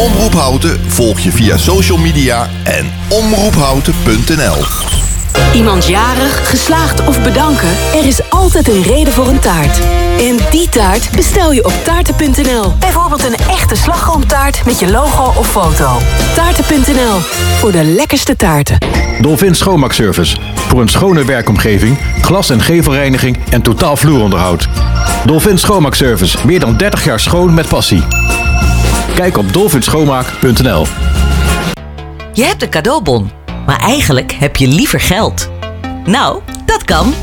Omroep Houten volg je via social media en omroephouten.nl. Iemand jarig, geslaagd of bedanken? Er is altijd een reden voor een taart. En die taart bestel je op taarten.nl. Bijvoorbeeld een echte slagroomtaart met je logo of foto. Taarten.nl, voor de lekkerste taarten. Dolphin Schoonmaakservice. Voor een schone werkomgeving, glas- en gevelreiniging en totaal vloeronderhoud. Dolphin Schoonmaakservice. Meer dan 30 jaar schoon met passie. Kijk op dolphinschoonmaak.nl Je hebt een cadeaubon, maar eigenlijk heb je liever geld. Nou, dat kan.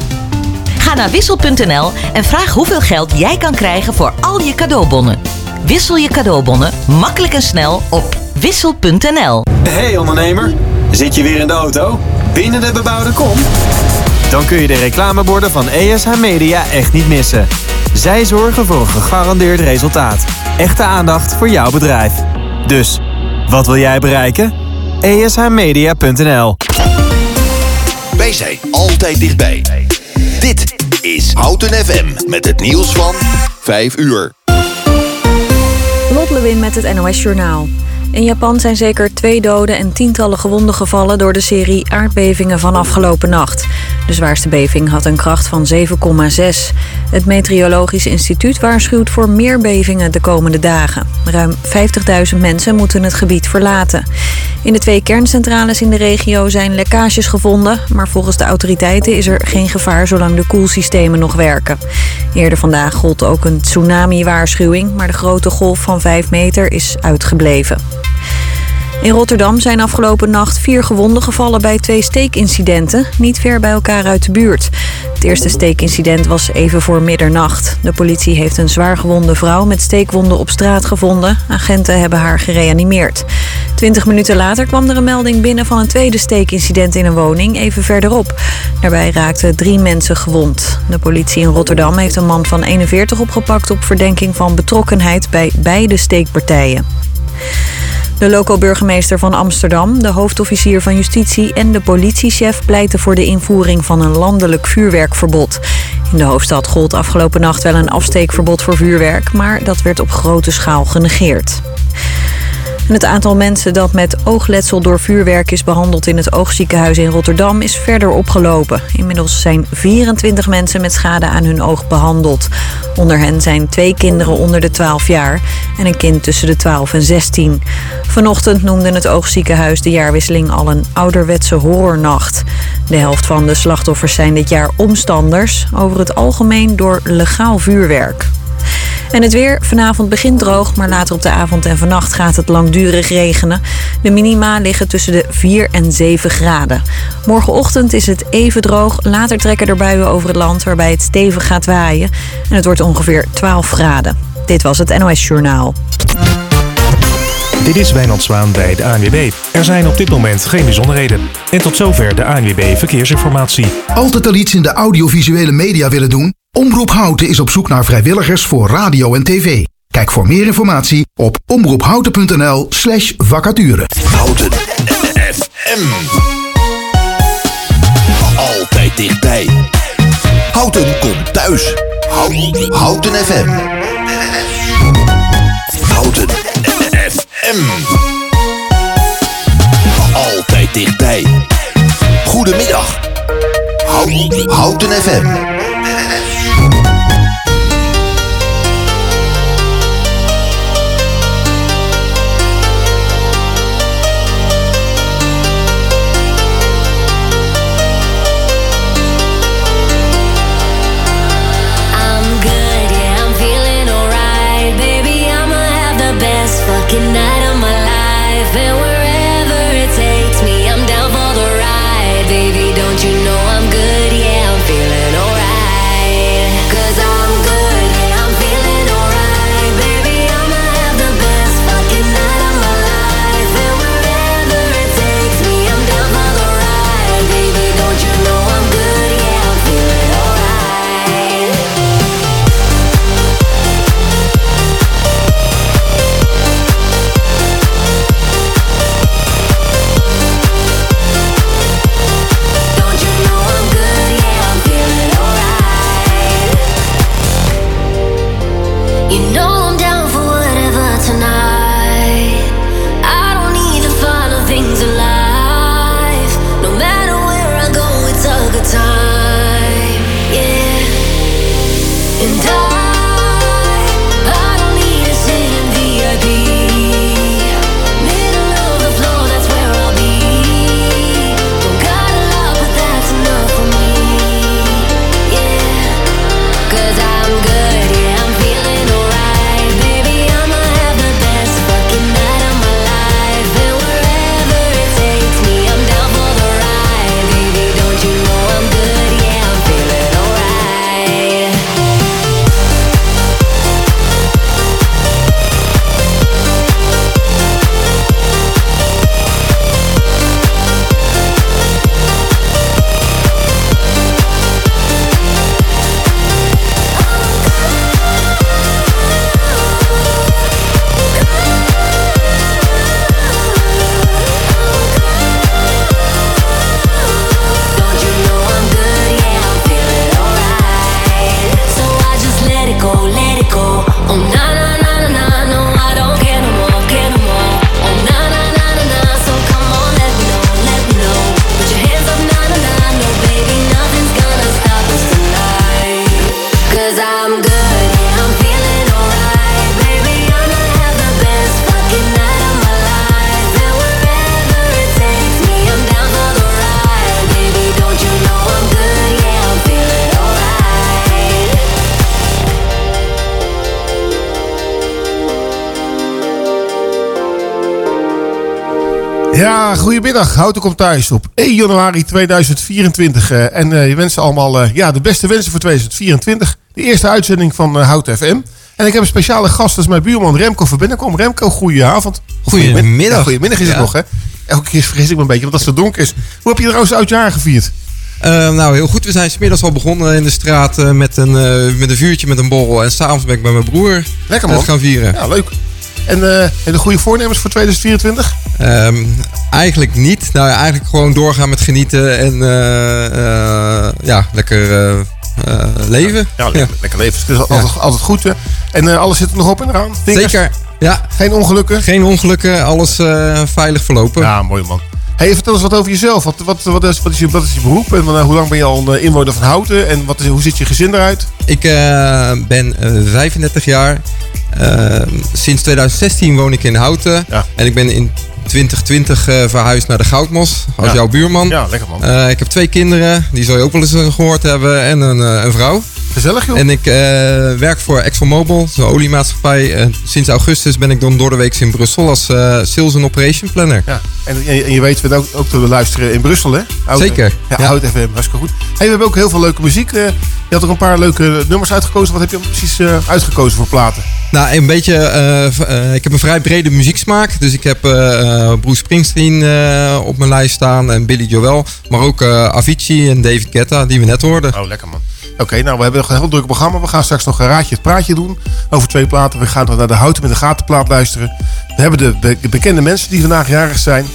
Ga naar wissel.nl en vraag hoeveel geld jij kan krijgen voor al je cadeaubonnen. Wissel je cadeaubonnen makkelijk en snel op wissel.nl. Hey ondernemer, zit je weer in de auto? Binnen de bebouwde kom? Dan kun je de reclameborden van ESH Media echt niet missen. Zij zorgen voor een gegarandeerd resultaat. Echte aandacht voor jouw bedrijf. Dus, wat wil jij bereiken? ESHmedia.nl Wij zijn altijd dichtbij. Dit is Houten FM met het nieuws van 5 uur. Lot Lewin met het NOS Journaal. In Japan zijn zeker twee doden en tientallen gewonden gevallen door de serie aardbevingen van afgelopen nacht. De zwaarste beving had een kracht van 7,6. Het Meteorologisch Instituut waarschuwt voor meer bevingen de komende dagen. Ruim 50.000 mensen moeten het gebied verlaten. In de twee kerncentrales in de regio zijn lekkages gevonden, maar volgens de autoriteiten is er geen gevaar zolang de koelsystemen nog werken. Eerder vandaag gold ook een tsunami-waarschuwing, maar de grote golf van 5 meter is uitgebleven. In Rotterdam zijn afgelopen nacht vier gewonden gevallen bij twee steekincidenten, niet ver bij elkaar uit de buurt. Het eerste steekincident was even voor middernacht. De politie heeft een zwaargewonde vrouw met steekwonden op straat gevonden. Agenten hebben haar gereanimeerd. Twintig minuten later kwam er een melding binnen van een tweede steekincident in een woning, even verderop. Daarbij raakten drie mensen gewond. De politie in Rotterdam heeft een man van 41 opgepakt op verdenking van betrokkenheid bij beide steekpartijen. De loco-burgemeester van Amsterdam, de hoofdofficier van justitie en de politiechef pleiten voor de invoering van een landelijk vuurwerkverbod. In de hoofdstad gold afgelopen nacht wel een afsteekverbod voor vuurwerk, maar dat werd op grote schaal genegeerd. Het aantal mensen dat met oogletsel door vuurwerk is behandeld in het oogziekenhuis in Rotterdam is verder opgelopen. Inmiddels zijn 24 mensen met schade aan hun oog behandeld. Onder hen zijn twee kinderen onder de 12 jaar en een kind tussen de 12 en 16. Vanochtend noemde het oogziekenhuis de jaarwisseling al een ouderwetse horrornacht. De helft van de slachtoffers zijn dit jaar omstanders, over het algemeen door legaal vuurwerk. En het weer vanavond begint droog, maar later op de avond en vannacht gaat het langdurig regenen. De minima liggen tussen de 4 en 7 graden. Morgenochtend is het even droog, later trekken er buien over het land waarbij het stevig gaat waaien. En het wordt ongeveer 12 graden. Dit was het NOS Journaal. Dit is Wijnand Zwaan bij de ANWB. Er zijn op dit moment geen bijzonderheden. En tot zover de ANWB Verkeersinformatie. Altijd al iets in de audiovisuele media willen doen? Omroep Houten is op zoek naar vrijwilligers voor radio en tv. Kijk voor meer informatie op omroephouten.nl slash vacature. Houten FM. Altijd dichtbij. Houten komt thuis. Houten, Houten FM. Houten FM. Altijd dichtbij. Goedemiddag. Houten, Houten FM. Goedemiddag. Houten komt thuis op 1 januari 2024. eh, en eh, je wensen allemaal eh, ja, de beste wensen voor 2024. De eerste uitzending van Houten FM. En ik heb een speciale gast, dat is mijn buurman Remco van Binnenkom. Remco, goedenavond. Goedemiddag. Goedemiddag is het nog, hè? Elke keer vergis ik me een beetje, want als het zo donker is. Hoe heb je trouwens oudjaar gevierd? Eh, nou, heel goed. We zijn smiddags al begonnen in de straat met, een, met een vuurtje met een borrel. En s'avonds ben ik bij mijn broer Lekker, man. gaan vieren. Ja, leuk. En je goede voornemens voor 2024? Ehm, eigenlijk niet. Nou, eigenlijk gewoon doorgaan met genieten en eh, eh, ja, lekker eh, leven. Ja, lekker, lekker leven. Het is altijd, altijd goed, hè? En alles zit er nog op en eraan? Vingers? Zeker. Ja. Geen ongelukken? Geen ongelukken. Alles veilig verlopen. Ja, mooi man. Hey, vertel eens wat over jezelf. Wat, wat, wat, is, wat, is, je, wat is je beroep? En hoe lang ben je al een inwoner van Houten? En wat is, hoe ziet je gezin eruit? Ik ben eh, 35 jaar. Eh, sinds 2016 woon ik in Houten. En ik ben in 2020 eh, verhuisd naar de Goudmos als Ja. jouw buurman. Ja, lekker man. Eh, ik heb twee kinderen, die zal je ook wel eens eh, gehoord hebben, en een, een vrouw. Gezellig joh. En ik werk voor ExxonMobil, zo'n oliemaatschappij. Sinds augustus ben ik dan door de week in Brussel als Sales and Operation Planner. Ja. En, en, en je weet, we ook, ook te luisteren in Brussel, hè? Zeker, Ja, ja. Hout FM, hartstikke goed. Hey, we hebben ook heel veel leuke muziek. je had ook een paar leuke nummers uitgekozen. Wat heb je precies uitgekozen voor platen? Nou, een beetje. eh, eh, ik heb een vrij brede muzieksmaak. Dus ik heb eh, Bruce Springsteen op mijn lijst staan en Billy Joel. Maar ook Avicii en David Guetta, die we net hoorden. Oh, lekker man. Oké, nou, we hebben nog een heel druk programma. We gaan straks nog een raadje het praatje doen over twee platen. We gaan naar de Houten met de Gatenplaat luisteren. We hebben de, be- de bekende mensen die vandaag jarig zijn.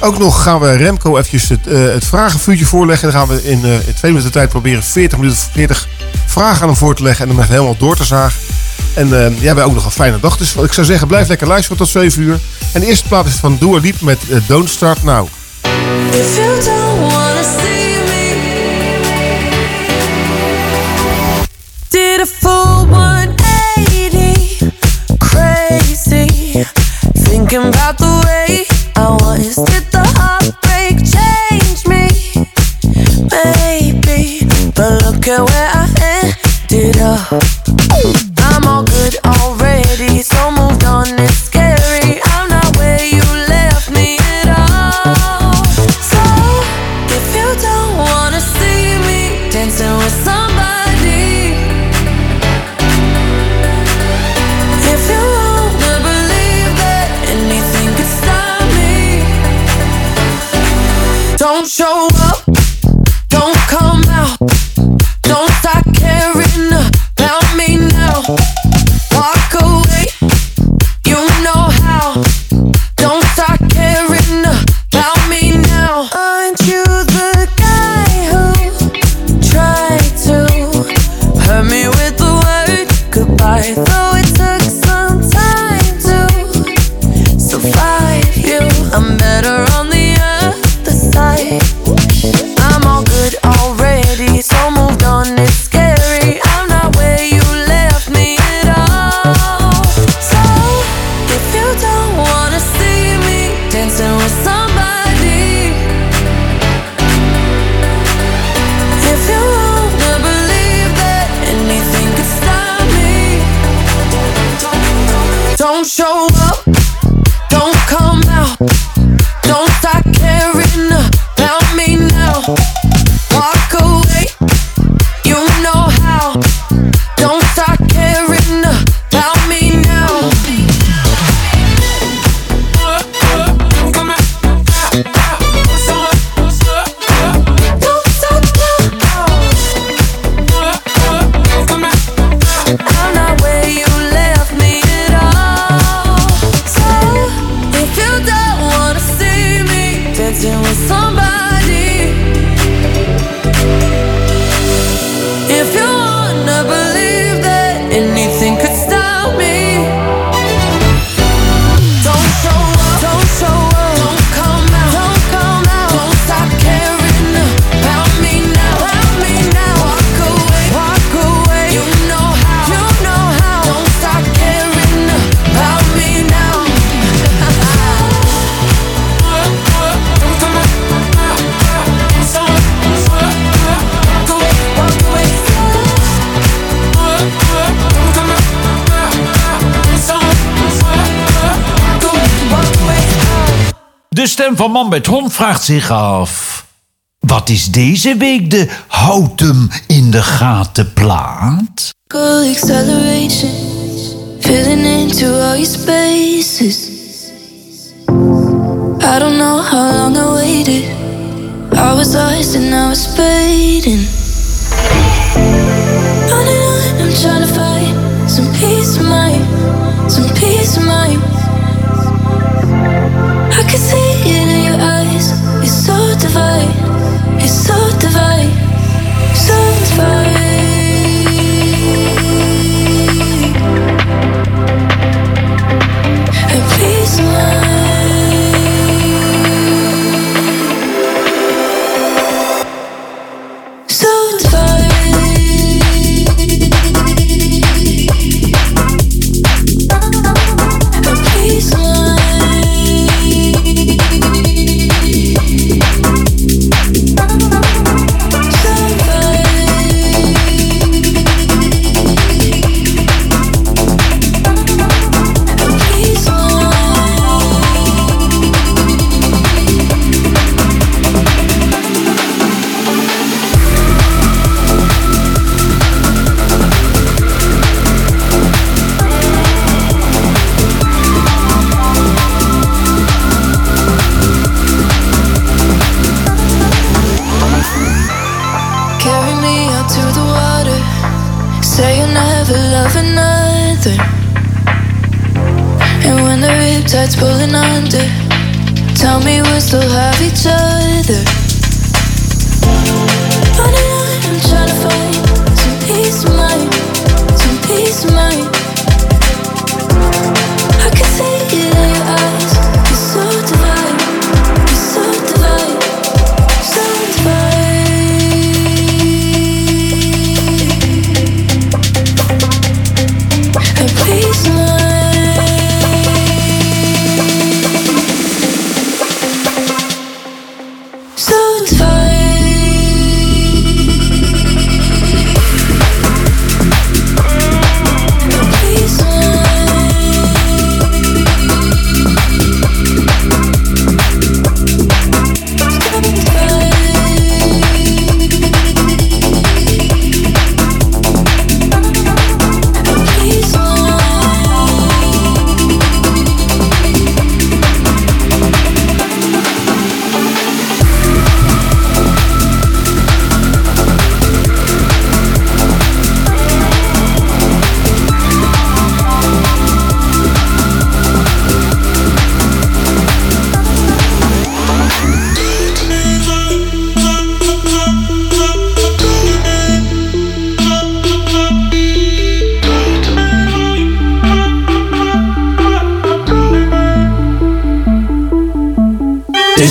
Ook nog gaan we Remco eventjes het, eh, het vragenvuurtje voorleggen. Dan gaan we in, in twee minuten tijd proberen 40 minuten 40 vragen aan hem voor te leggen. En hem helemaal door te zagen. En eh, ja, we hebben ook nog een fijne dag. Dus ik zou zeggen, blijf lekker luisteren tot 7 uur. En de eerste plaat is van Dua Liep met eh, Don't Start Now. Did a full 180, crazy, thinking about the way I was. Did the heartbreak change me? Maybe, but look at where I ended up. Van Man met Hond vraagt zich af... Wat is deze week de houten in de gaten plaat? Go acceleration, filling into all your spaces. I don't know how long I waited. I was lost and I was fading.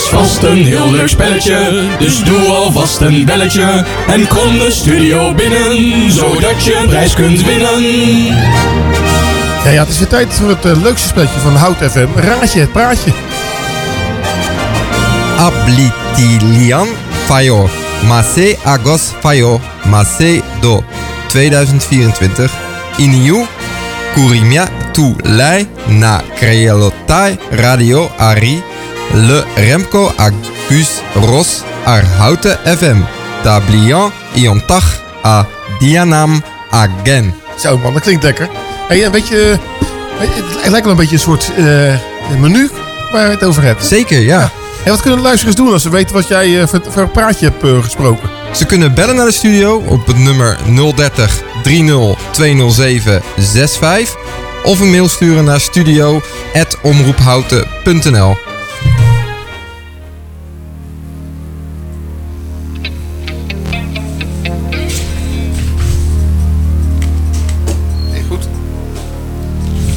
Vast een heel leuk spelletje, dus doe alvast een belletje. En kom de studio binnen, zodat je een prijs kunt winnen. Ja, ja, het is weer tijd voor het eh, leukste spelletje van Hout FM. Raadje het praatje. Ablitilian Fayo. Mase Agos Fayo. Mase do 2024. Iniu Kurimia tu Lai na Kreelotai Radio Ari. Le Remco Agus Ros Arhoute FM. Tablian Iontach A Dianam Agen. Zo man, dat klinkt lekker. Hey, een beetje, eh, het lijkt wel een beetje een soort eh, menu waar je het over hebt. Zeker, ja. En wat kunnen de luisteraars doen als ze weten wat jij eh, voor, voor een praatje hebt gesproken? Ze kunnen bellen naar de studio op het nummer 030 30 207 65 of een mail sturen naar studio.omroephouten.nl.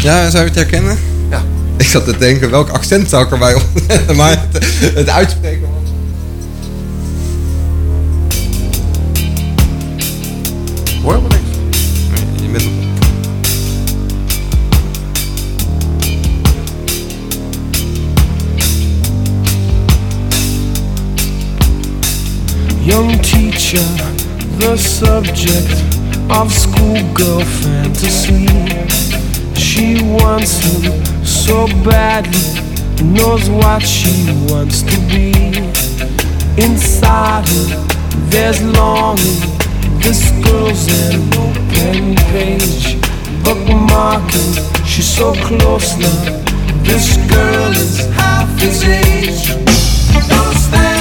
Ja, zou je het herkennen? Ja. Ik zat te denken, welk accent zou ik erbij opzetten, maar het, het uitspreken was... Hoor maar niks. Je bent Young teacher, the subject of schoolgirl fantasy. she wants him so badly Knows what she wants to be. Inside her there's longing This girl's an open page. Bookmarking, she's so close now This girl is half his age. Don't stand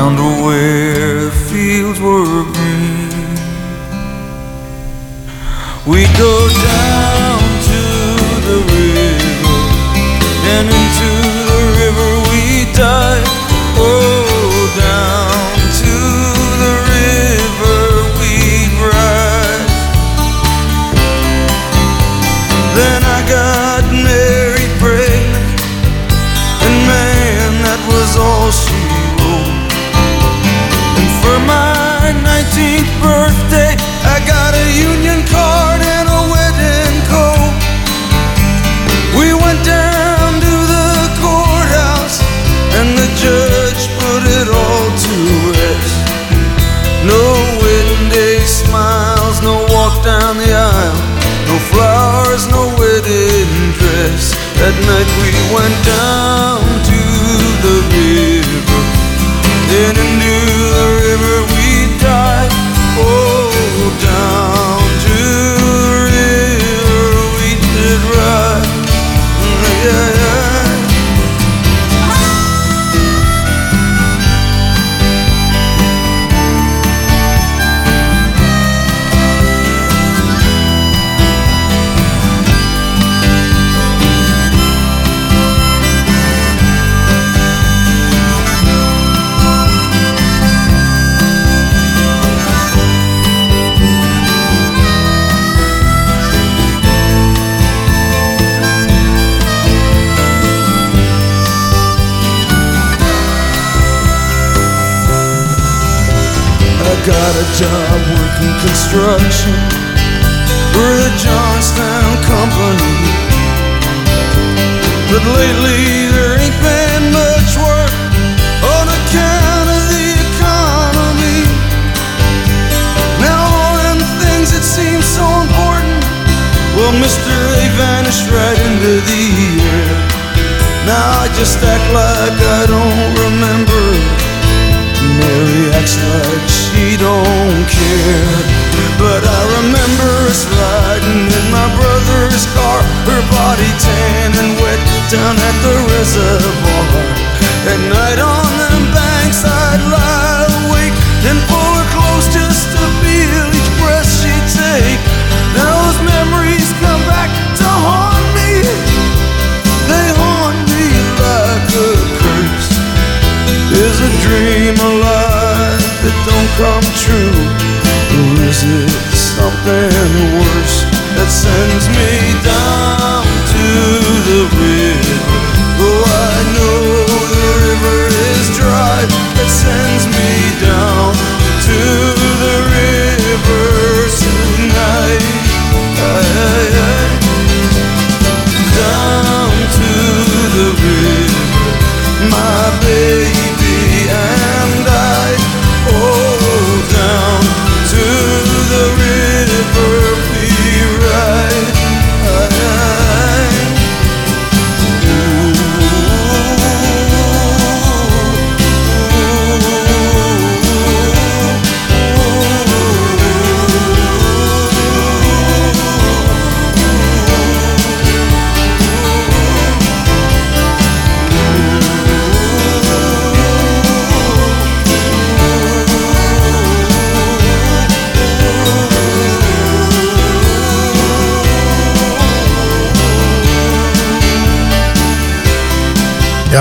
down to where the fields were green. We go down to the river and into That night we went down construction for the Johnstown Company. But lately there ain't been much work on account of the economy. Now all them things that seem so important, well, mister, they vanished right into the air. Now I just act like I don't remember. Mary acts like she don't care. But I remember us riding in my brother's car, her body tan and wet down at the reservoir. At night on the banks, I'd lie awake and pull her close just to feel each breath she'd take. Now those memories come back to haunt me. They haunt me like a curse. Is a dream alive that don't come true? Is something worse that sends me down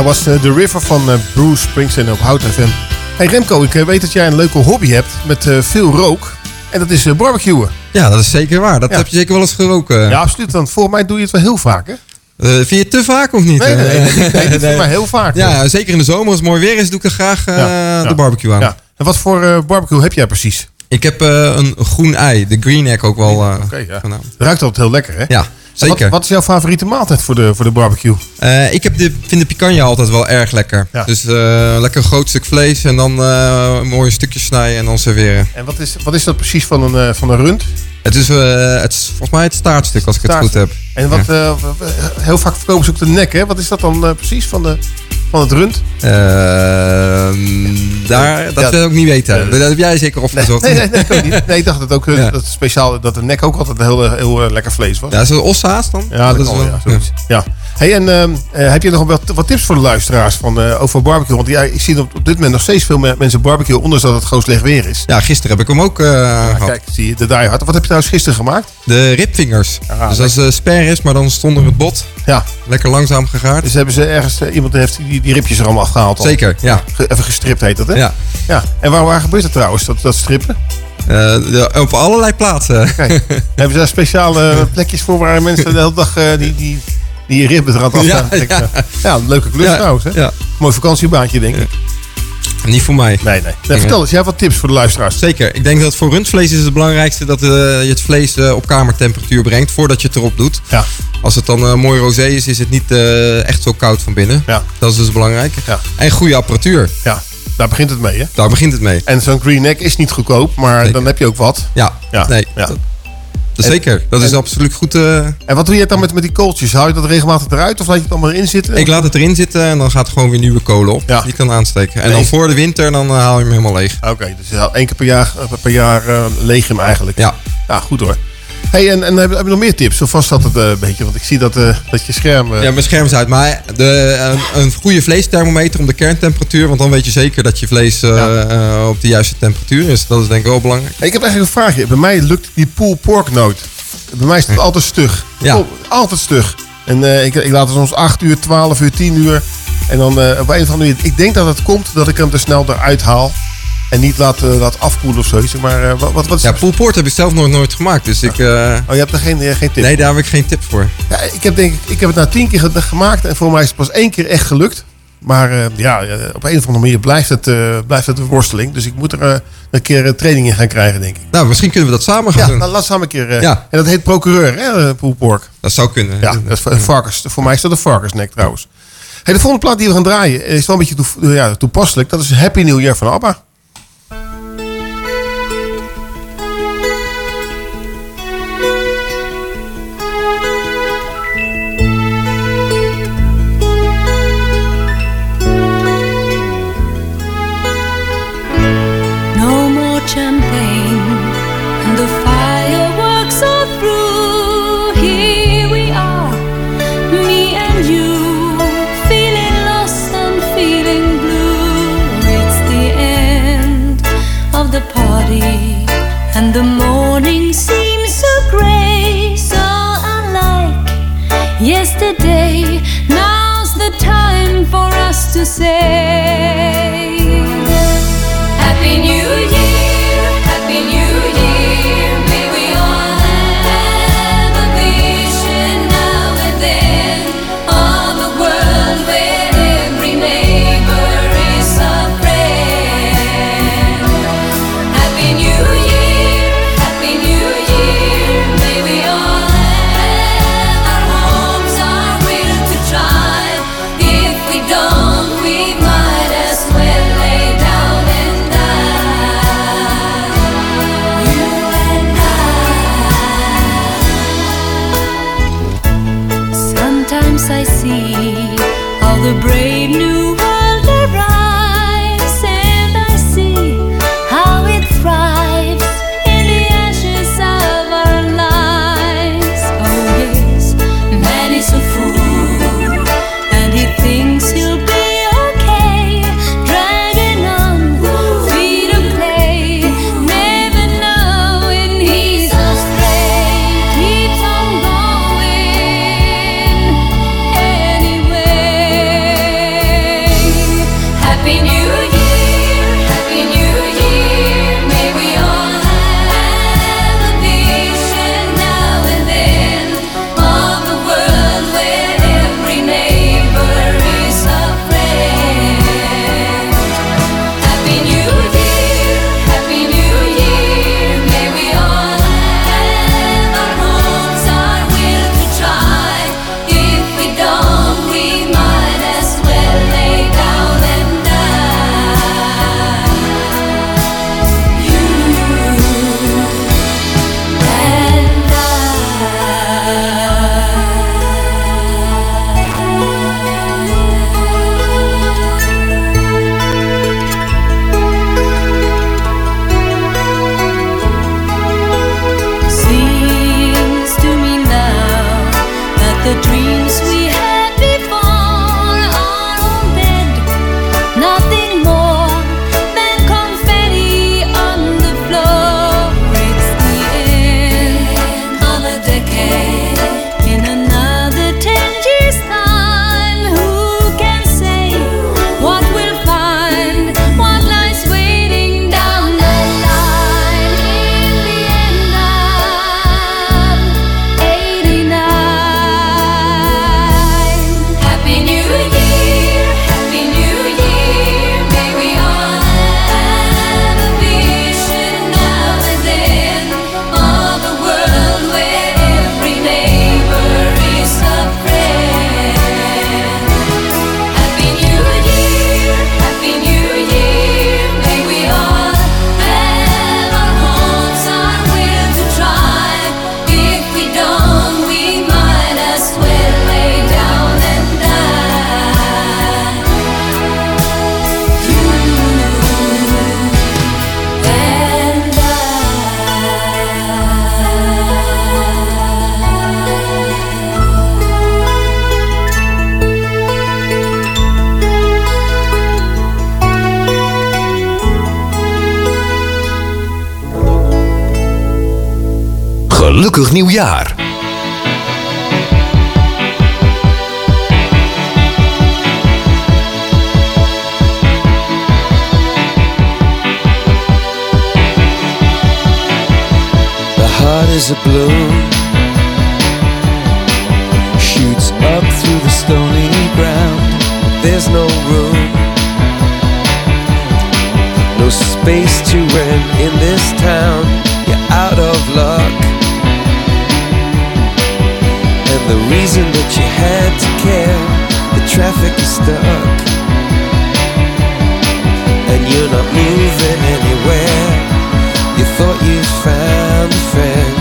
Was eh, The River van eh, Bruce Springsteen op Hout FM. Hey Remco, ik eh, weet dat jij een leuke hobby hebt met veel rook. En dat is barbecuen. Ja, dat is zeker waar. Dat Ja. heb je zeker wel eens geroken. Ja, absoluut. Want voor mij doe je het wel heel vaak, hè? Eh, vind je het te vaak of niet? Nee, nee, nee, nee, nee, maar heel vaak. Ja, zeker in de zomer als het mooi weer is, doe ik er graag Ja, de barbecue aan. En wat voor barbecue heb jij precies? Ik heb een groen ei, de green egg ook wel Oké, ja. genaamd. Ruikt altijd heel lekker, hè? Ja, Wat, wat is jouw favoriete maaltijd voor de, voor de barbecue? Eh, ik heb de, vind de picanha altijd wel erg lekker. Ja. Dus eh, lekker een groot stuk vlees en dan een mooie stukjes snijden en dan serveren. En wat is, wat is dat precies van een, van een rund? Het is, eh, het is volgens mij het staartstuk als ik het goed heb. En wat, Ja. eh, heel vaak verkopen ze ook de nek, hè? Wat is dat dan eh, precies van, de, van het rund? Ehm, daar, dat Ja. wil ik ook niet weten. dat heb jij zeker opgezocht. Nee, nee, nee, ik niet. nee, ik dacht dat ook Ja. dat speciaal dat de nek ook altijd heel, heel lekker vlees was. Ja, is het ossa's dan? Ja, dat, is kan, wel-. Ja. Hey, en ehm, eh, heb je nog wat, wat tips voor de luisteraars van, eh, over barbecue? Want ja, ik zie op, op dit moment nog steeds veel me- mensen barbecue, ondanks dat het gewoon slecht weer is. Ja, gisteren heb ik hem ook eh, gehad. Kijk, zie je, de die hard. Wat heb je trouwens gisteren gemaakt? De ribvingers. Ah, dus dat is uh, sperris, maar dan stond er het bot. Ja. Lekker langzaam gegaard. Dus hebben ze ergens, iemand heeft die, die ribjes er allemaal afgehaald al. Zeker, ja. Even gestript heet dat, hè? Ja. ja. En waar, waar gebeurt het trouwens, dat, dat strippen? Op allerlei plaatsen. Kijk, hebben ze daar speciale plekjes voor waar mensen de hele dag die, die, die ribben het Ja, een leuke klus trouwens, hè? Mooi vakantiebaantje, denk ik. Niet voor mij. Nee, nee. nee vertel eens, jij hebt wat tips voor de luisteraars. Zeker. Ik denk dat voor rundvlees is het belangrijkste dat eh, je het vlees eh, op kamertemperatuur brengt voordat je het erop doet. Ja. Als het dan eh, mooi rosé is, is het niet echt zo koud van binnen. Ja. Dat is dus belangrijk. Ja. En goede apparatuur. Ja, daar begint het mee, hè? Daar begint het mee. En zo'n green neck is niet goedkoop, maar dan heb je ook wat. Ja. Ja. Nee. Ja. Dat, dat En- zeker. Dat is absoluut goed. eh, En wat doe je dan met, met die kooltjes? Hou je dat regelmatig eruit of laat je het allemaal erin zitten? ik laat het erin zitten en dan gaat er gewoon weer nieuwe kolen op. Ja. Die kan aansteken. En Nee. dan voor de winter dan eh, haal je hem helemaal leeg. Oké, dus één keer per jaar, eh, per jaar leeg je hem eigenlijk. Ja. Ja, goed hoor. Hey, en, en heb, heb je nog meer tips? Of vast dat het eh, een beetje? Want ik zie dat, eh, dat je scherm... eh, Ja, mijn scherm is uit. Maar de, een, een goede vleesthermometer om de kerntemperatuur. Want dan weet je zeker dat je vlees op de juiste temperatuur is. Dat is denk ik wel belangrijk. Hey, ik heb eigenlijk een vraagje. Bij mij lukt die pulled pork nooit. Bij mij is het altijd stug. Ja. Oh, altijd stug. En ik, ik laat het soms 8 uur, 12 uur, 10 uur. En dan op een of andere manier... Ik denk dat het komt dat ik hem te snel eruit haal. En niet laat, eh, laat afkoelen of zoiets. Maar eh, wat, wat, Ja, pulled pork heb ik zelf nooit, nooit gemaakt. Dus ik... eh, Oh, je hebt er geen, geen tip nee, daar heb ik geen tip voor. Ja, ik heb denk ik, ik heb het na tien keer ge- gemaakt en voor mij is het pas één keer echt gelukt. Maar ja, op een of andere manier blijft het, blijft het een worsteling. Dus ik moet er een keer training in gaan krijgen, denk ik. Nou, misschien kunnen we dat samen gaan Ja, doen. nou, laat samen een keer. Ja. En dat heet procureur, hè, Poelpork. Dat zou kunnen. Ja, dat is varkens, voor mij is dat een varkensnek trouwens. Hey, de volgende plaat die we gaan draaien is wel een beetje toe- ja, toepasselijk. Dat is Happy New Year van ABBA. Gelukkig nieuwjaar. The heart is a blue, shoots up through the stony ground. there's no room, no space to rent in this town. You're out of luck. The reason that you had to care, the traffic is stuck. And you're not moving anywhere. You thought you found a friend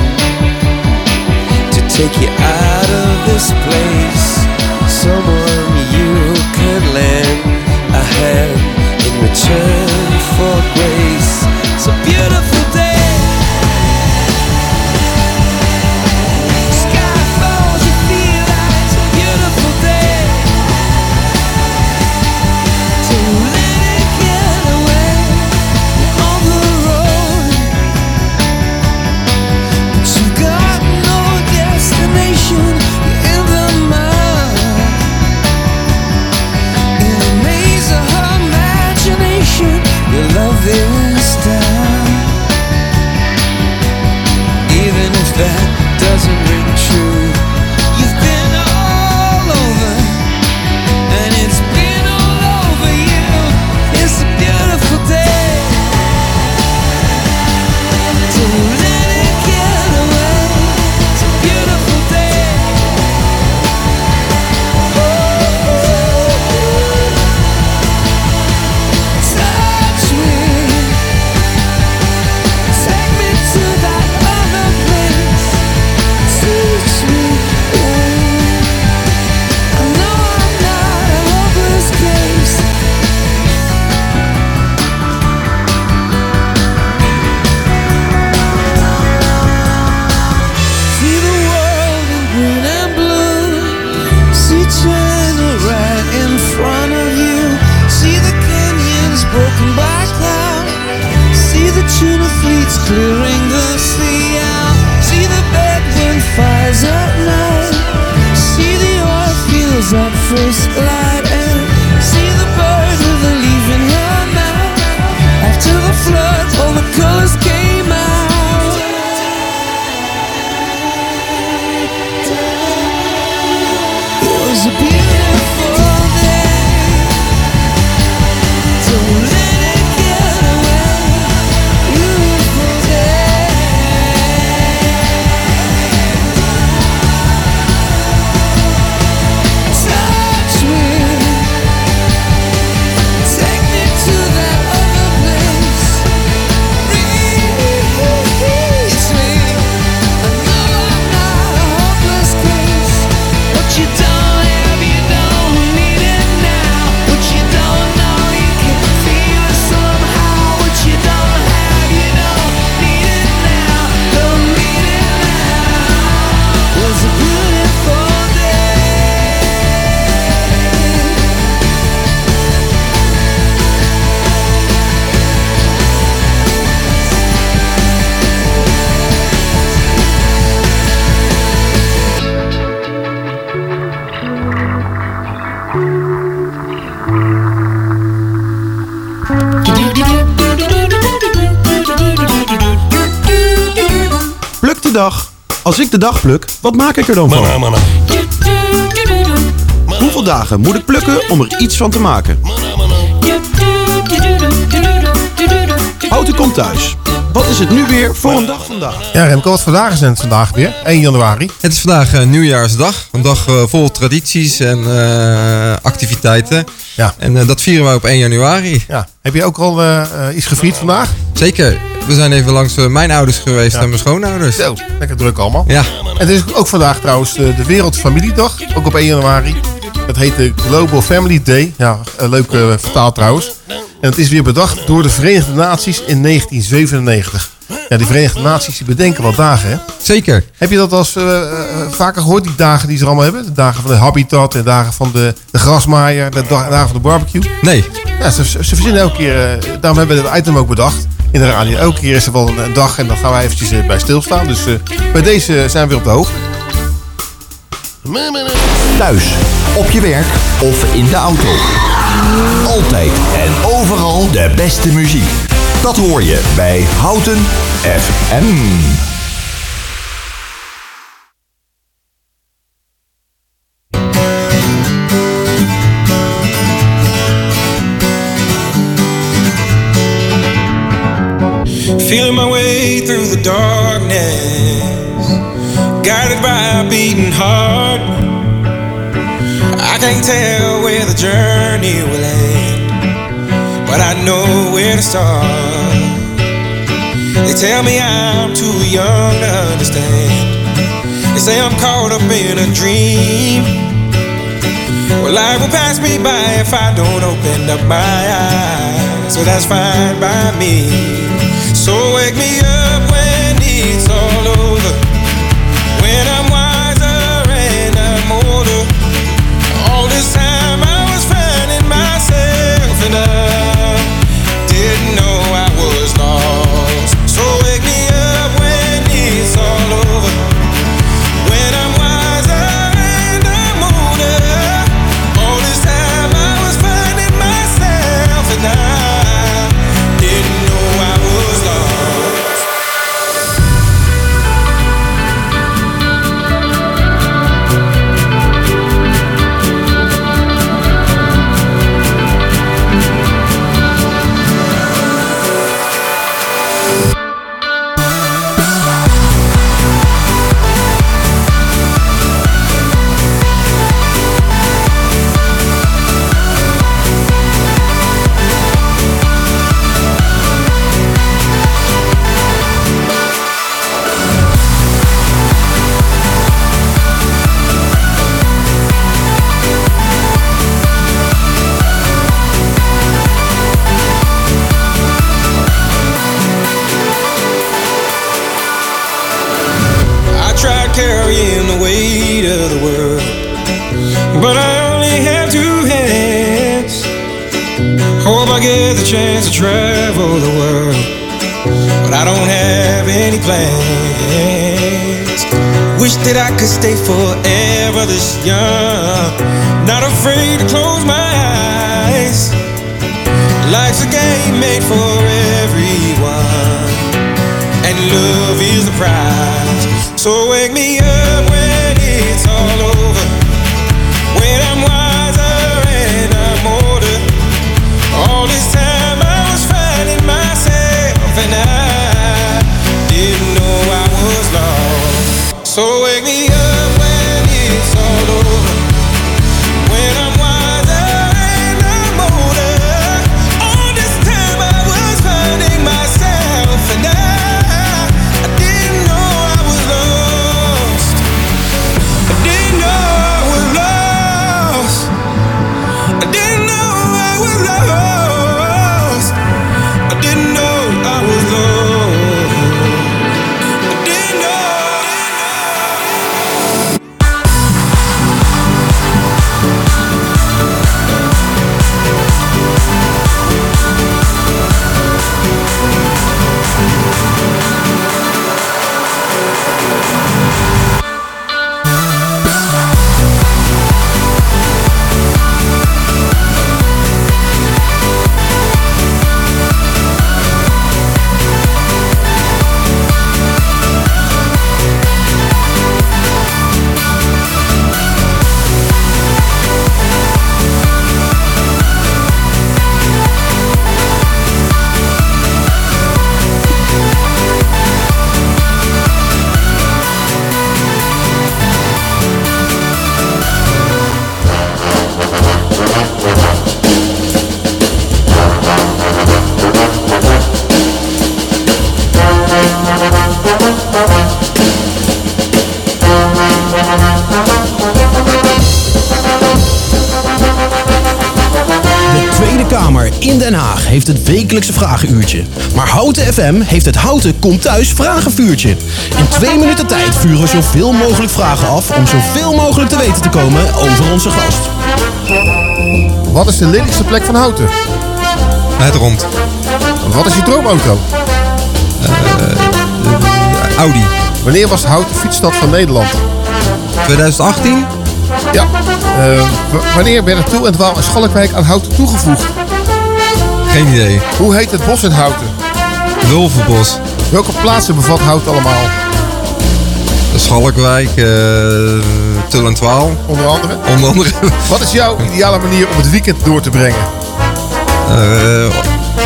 to take you out of this place. Someone you can lend a hand in return dag. Als ik de dag pluk, wat maak ik er dan van? Hoeveel dagen moet ik plukken om er iets van te maken? Houten komt thuis. Wat is het nu weer voor een dag vandaag? Ja, Remco, wat vandaag is het vandaag weer? 1 januari. Het is vandaag eh, nieuwjaarsdag. Een dag eh, vol tradities en eh, activiteiten. Ja. En eh, dat vieren wij op 1 januari. Ja. Heb je ook al iets gevierd vandaag? Zeker. We zijn even langs eh, mijn ouders geweest Ja. en mijn schoonouders. Zo, lekker druk allemaal. Ja. En het is ook vandaag trouwens de, de Wereldfamiliedag, ook op 1 januari. Dat heet de Global Family Day. Ja, eh, leuk eh, vertaald trouwens. En het is weer bedacht door de Verenigde Naties in 1997. Ja, die Verenigde Naties die bedenken wat dagen, hè? Zeker. Heb je dat als eh, eh, vaker gehoord, die dagen die ze allemaal hebben? De dagen van de habitat, de dagen van de, de grasmaaier, de da- dagen van de barbecue? Nee. Ja, ze, ze verzinnen elke keer, eh, daarom hebben we dit item ook bedacht. In de radio, elke keer is er wel een, een dag en dan gaan wij eventjes bij stilstaan. Dus eh, bij deze zijn we weer op de hoogte. Thuis, op je werk of in de auto. Altijd en overal de beste muziek. Dat hoor je bij Houten FM. Feeling my way through the darkness, guided by a beating heart. I can't tell where the journey will end. But I know where to start. They tell me I'm too young to understand. They say I'm caught up in a dream. Well, life will pass me by if I don't open up my eyes. So that's fine by me. So wake me up when it's all over. When I'm chance to travel the world, but I don't have any plans. Wish that I could stay forever this young, not afraid to close my eyes. Life's a game made for everyone and love is the prize. So wake me up heeft het wekelijkse vragenuurtje. Maar Houten FM heeft het Houten Komt Thuis vragenvuurtje. In twee minuten tijd vuren we zoveel mogelijk vragen af om zoveel mogelijk te weten te komen over onze gast. Wat is de lelijkste plek van Houten? Het rond. Wat is je droomauto? Audi. Wanneer was Houten fietsstad van Nederland? 2018? Ja. Eh, w- wanneer werden Tiel en Dwaal en Schalkwijk aan Houten toegevoegd? Geen idee. Hoe heet het bos in Houten? Wulvenbos. Welke plaatsen bevat Houten allemaal? Schalkwijk, eh Tul en Twaal. Onder andere? Onder andere. Wat is jouw ideale manier om het weekend door te brengen? Eh,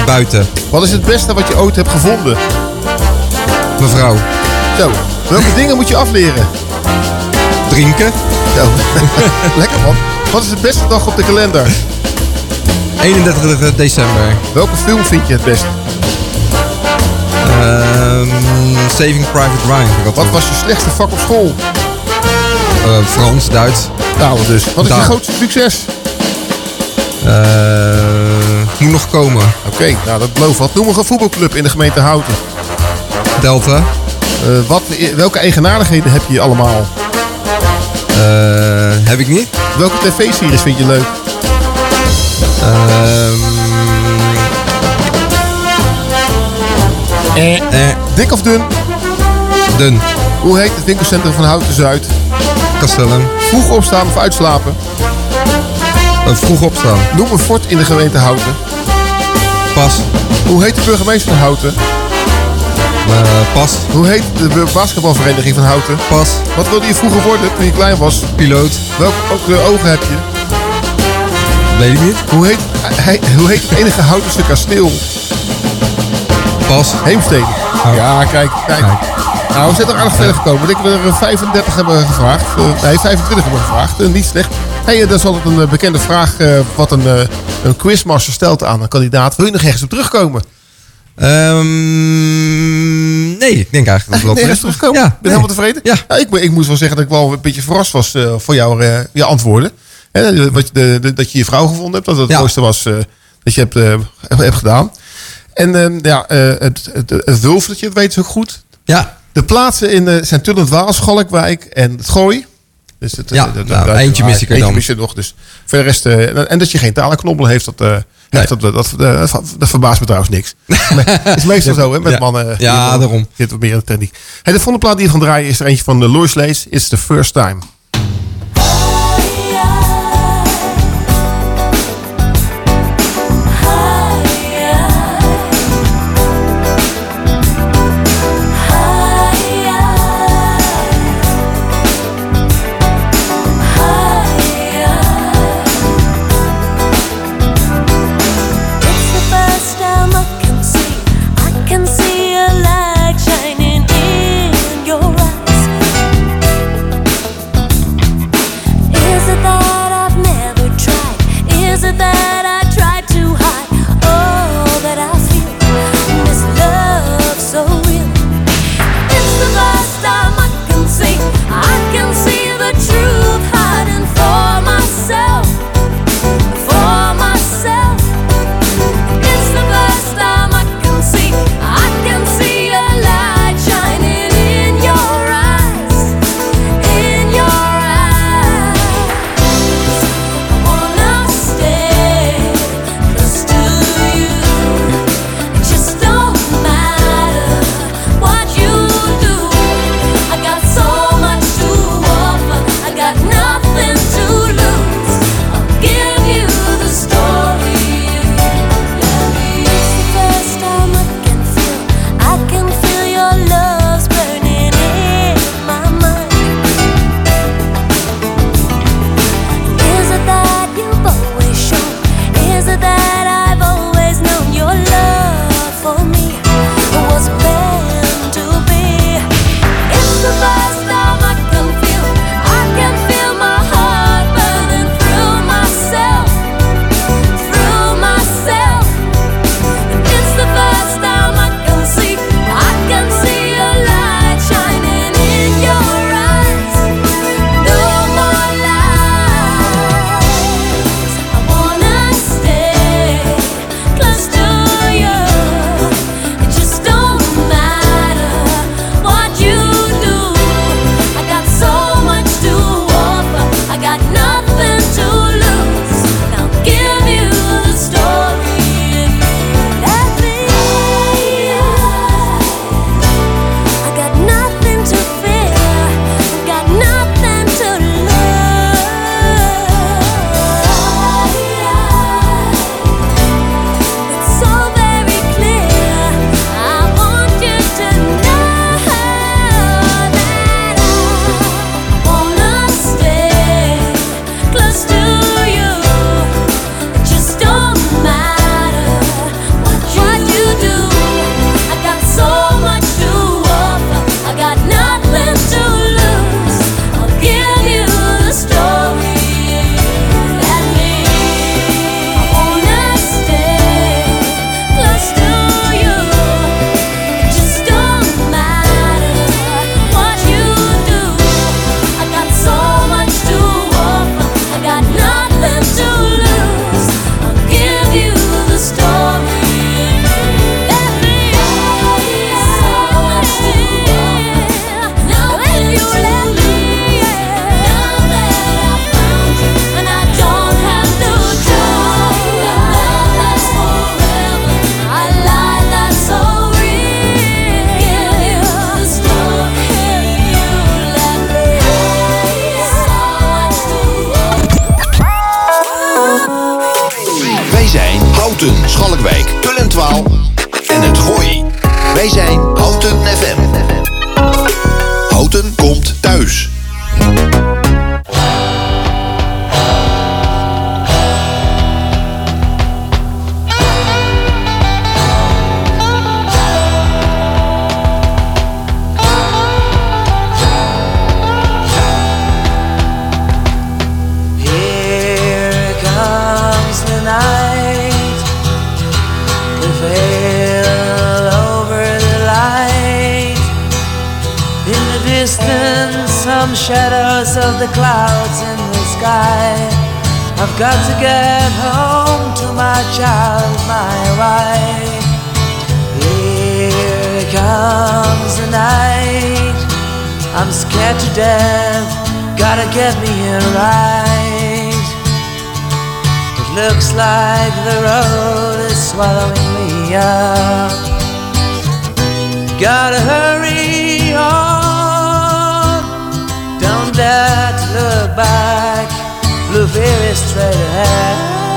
buiten. Wat is het beste wat je ooit hebt gevonden? Mevrouw. Zo, welke dingen moet je afleren? Drinken. Zo, lekker man. Wat is de beste dag op de kalender? 31 december. Welke film vind je het best? Ehm, Saving Private Ryan. Wat was je slechtste vak op school? Eh, Frans, Duits. Nou dus. Wat is je grootste succes? Eh, moet nog komen. Oké, nou dat belooft wat. Noem nog een voetbalclub in de gemeente Houten. Delta. Eh, wat, welke eigenaardigheden heb je allemaal? Heb ik niet. Welke tv-series vind je leuk? Ehm, Eh. Dik of dun? Dun. Hoe heet het winkelcentrum van Houten Zuid? Castellum. Vroeg opstaan of uitslapen? Eh, vroeg opstaan. Noem een fort in de gemeente Houten. Pas. Hoe heet de burgemeester van Houten? Eh, pas. Hoe heet de basketbalvereniging van Houten? Pas. Wat wilde je vroeger worden toen je klein was? Piloot. Welke ogen heb je? Weet ik niet. Hoe heet, hij, hoe heet het enige Houtense kasteel? Pas. Heemstede. Ja, kijk, kijk. Nou, we zijn er aardig verder gekomen. Ik denk dat we er 35 hebben gevraagd. Eh, nee, 25 hebben gevraagd. Eh, niet slecht. Hey, eh, dat is altijd een bekende vraag wat een, een quizmaster stelt aan een kandidaat. Wil je nog ergens op terugkomen? Ehm, nee, ik denk eigenlijk dat terecht was. terugkomen? Ja, ben je nee. helemaal tevreden? Ja. ik, ben- ik moest wel zeggen dat ik wel een beetje verrast was voor jouw je antwoorden. Hè, wat, je- de, de- dat je je vrouw gevonden hebt. Dat het het mooiste was eh, dat je hebt, eh, gedaan. En ehm, ja, eh, het, het, het Wulftertje, dat weet ze ook goed. Ja. De plaatsen in eh, zijn Tullend Waal, Schalkwijk en het Gooi. Dus het, Ja, eh, nou, eentje mis ik er dan. je nog. Dus voor de rest, eh, en dat je geen talenknobbel heeft, dat, eh, heeft dat, dat, dat, verbaast me trouwens niks. Het is meestal zo, hè, met Ja. mannen. Ja, daarom. Dit wat meer in de techniek. Hey, de volgende plaat die we gaan draaien is er eentje van de Lois Lace. It's the first time. and shadows of the clouds in the sky. I've got to get home to my child, my wife. Here comes the night. I'm scared to death. Gotta get me here right. It looks like the road is swallowing me up. Gotta hurry. back, very straight ahead.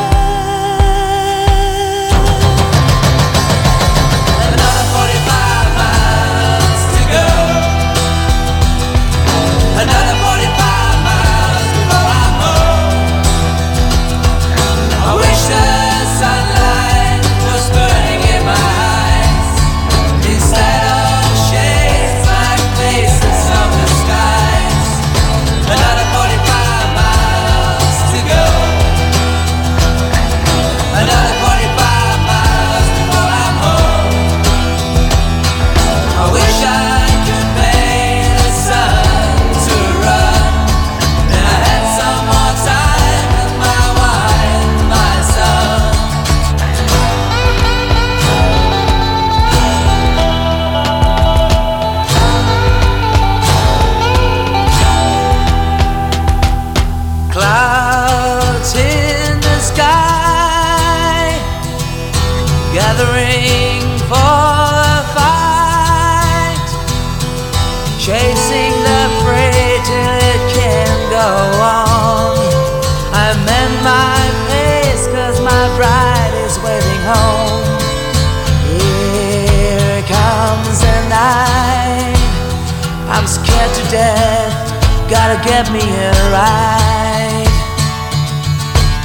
Gotta get me a ride.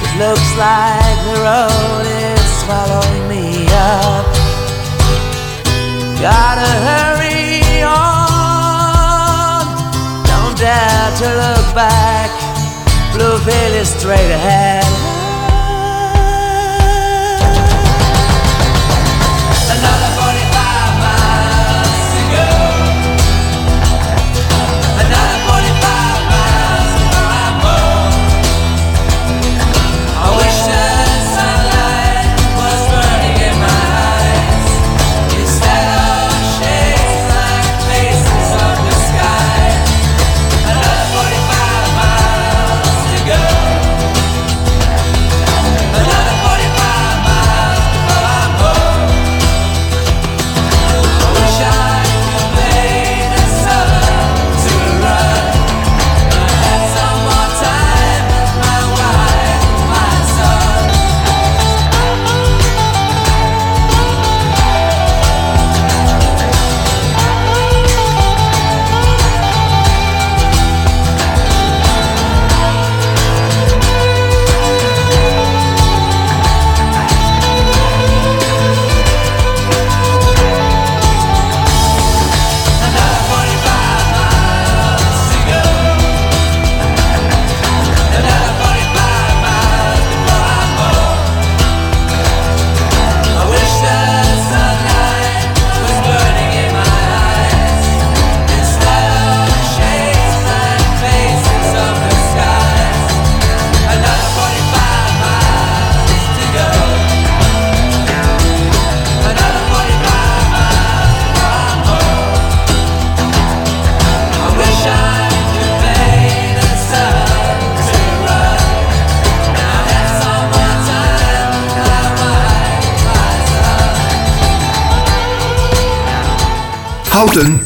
It looks like the road is swallowing me up. Gotta hurry on. Don't dare to look back. Blue veil is straight ahead.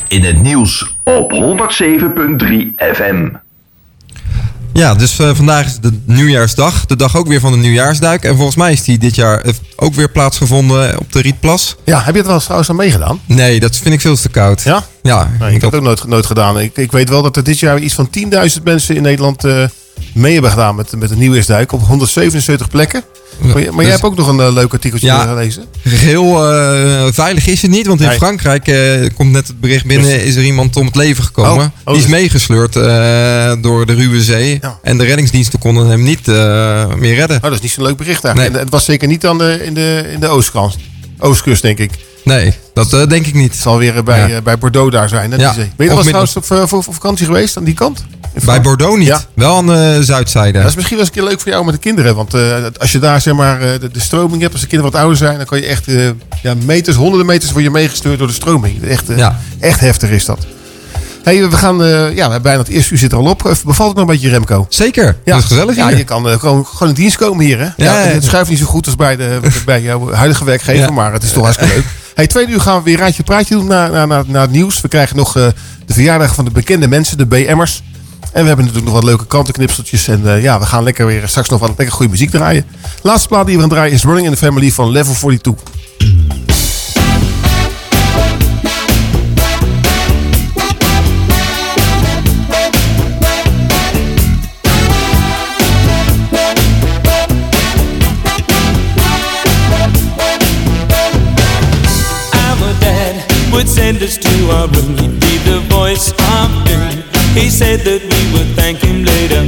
In het nieuws op 107.3 FM. Ja, dus eh, vandaag is de nieuwjaarsdag. De dag ook weer van de nieuwjaarsduik. En volgens mij is die dit jaar eh, ook weer plaatsgevonden eh, op de Rietplas. Ja, heb je het wel trouwens aan meegedaan? Nee, dat vind ik veel te koud. Ja? Ja. Ik, heb het ook nooit, nooit gedaan. Ik, ik, weet wel dat er dit jaar iets van 10.000 mensen in Nederland mee hebben gedaan met, met een nieuwjaarsduik op 177 plekken. Maar, maar jij dus- hebt ook nog een eh, leuk artikeltje Ja. gelezen. Heel eh, veilig is het niet, want in Nee. Frankrijk eh, komt net het bericht binnen: is er iemand om het leven gekomen. Oh, oh, die is dus- meegesleurd door de ruwe zee. En de reddingsdiensten konden hem niet meer redden. Oh, dat is niet zo'n leuk bericht eigenlijk. En het was zeker niet aan de, in de, in de oostkant. Oostkust, denk ik. Nee, dat eh, denk ik niet. Het zal weer eh, bij, Ja. eh, bij Bordeaux daar zijn. Hè, Ja. die zee. Ben je midden- trouwens op, voor, voor vakantie geweest aan die kant? Bij Bordeaux niet. Ja. Wel aan de zuidzijde. Dat is misschien wel eens een keer leuk voor jou met de kinderen. Want als je daar zeg maar, de, de stroming hebt, als de kinderen wat ouder zijn, dan kan je echt ja, meters, honderden meters word je meegestuurd door de stroming. Echt, Ja. echt heftig is dat. Hey, we gaan, eh, ja, bijna het eerste uur zit er al op. Bevalt het nog een beetje, Remco? Zeker. Ja, Dat is gezellig Ja, hier. je kan gewoon, gewoon in dienst komen hier. Hè? Ja, ja, ja. Het schuift niet zo goed als bij, de, bij jouw huidige werkgever, Ja. maar het is toch hartstikke leuk. Hey, tweede uur gaan we weer raadje praatje doen naar, naar, naar, het nieuws. We krijgen nog eh, de verjaardag van de bekende mensen, de BM'ers. En we hebben natuurlijk nog wat leuke kantenknipseltjes. En eh, ja, we gaan lekker weer straks nog wat lekker goede muziek draaien. Laatste plaat die we gaan draaien is Running in the Family van Level 42. Send us to our room. He'd be the voice of doom. He said that we would thank him later.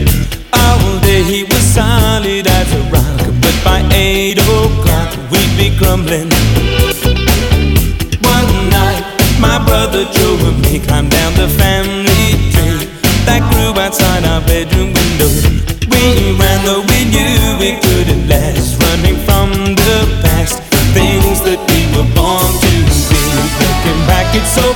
All day he was solid as a rock, but by eight o'clock we'd be crumbling. One night, my brother Joe and me climbed down the family tree that grew outside our bedroom window. We ran though we knew it couldn't last, running from so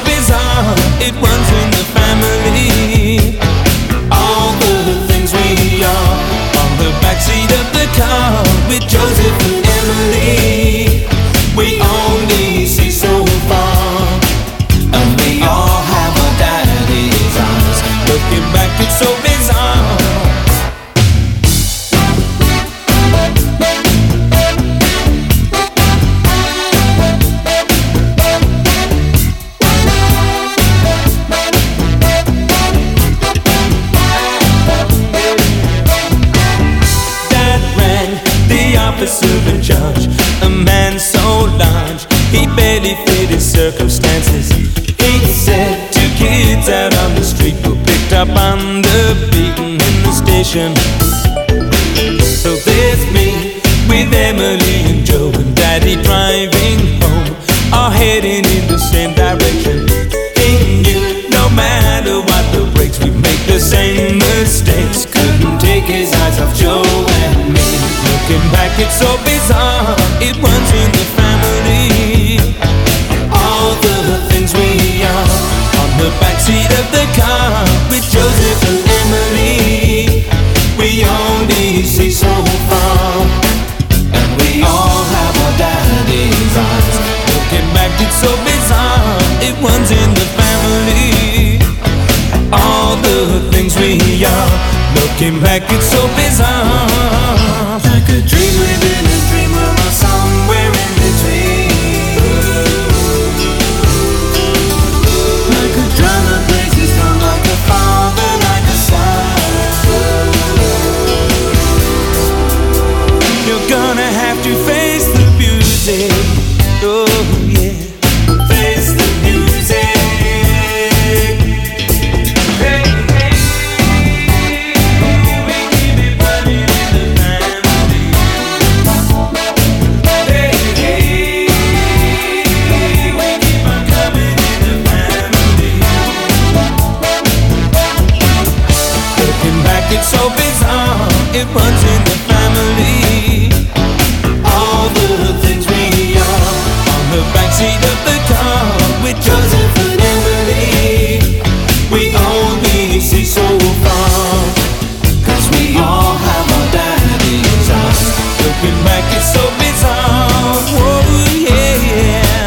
in the station. So there's me with Emily and Joe and Daddy driving home, all heading in the same direction. He knew no matter what the breaks, we make the same mistakes. Couldn't take his eyes off Joe and me. Looking back, it's so bizarre. It runs in the family. All the things we are on the backseat of the car came back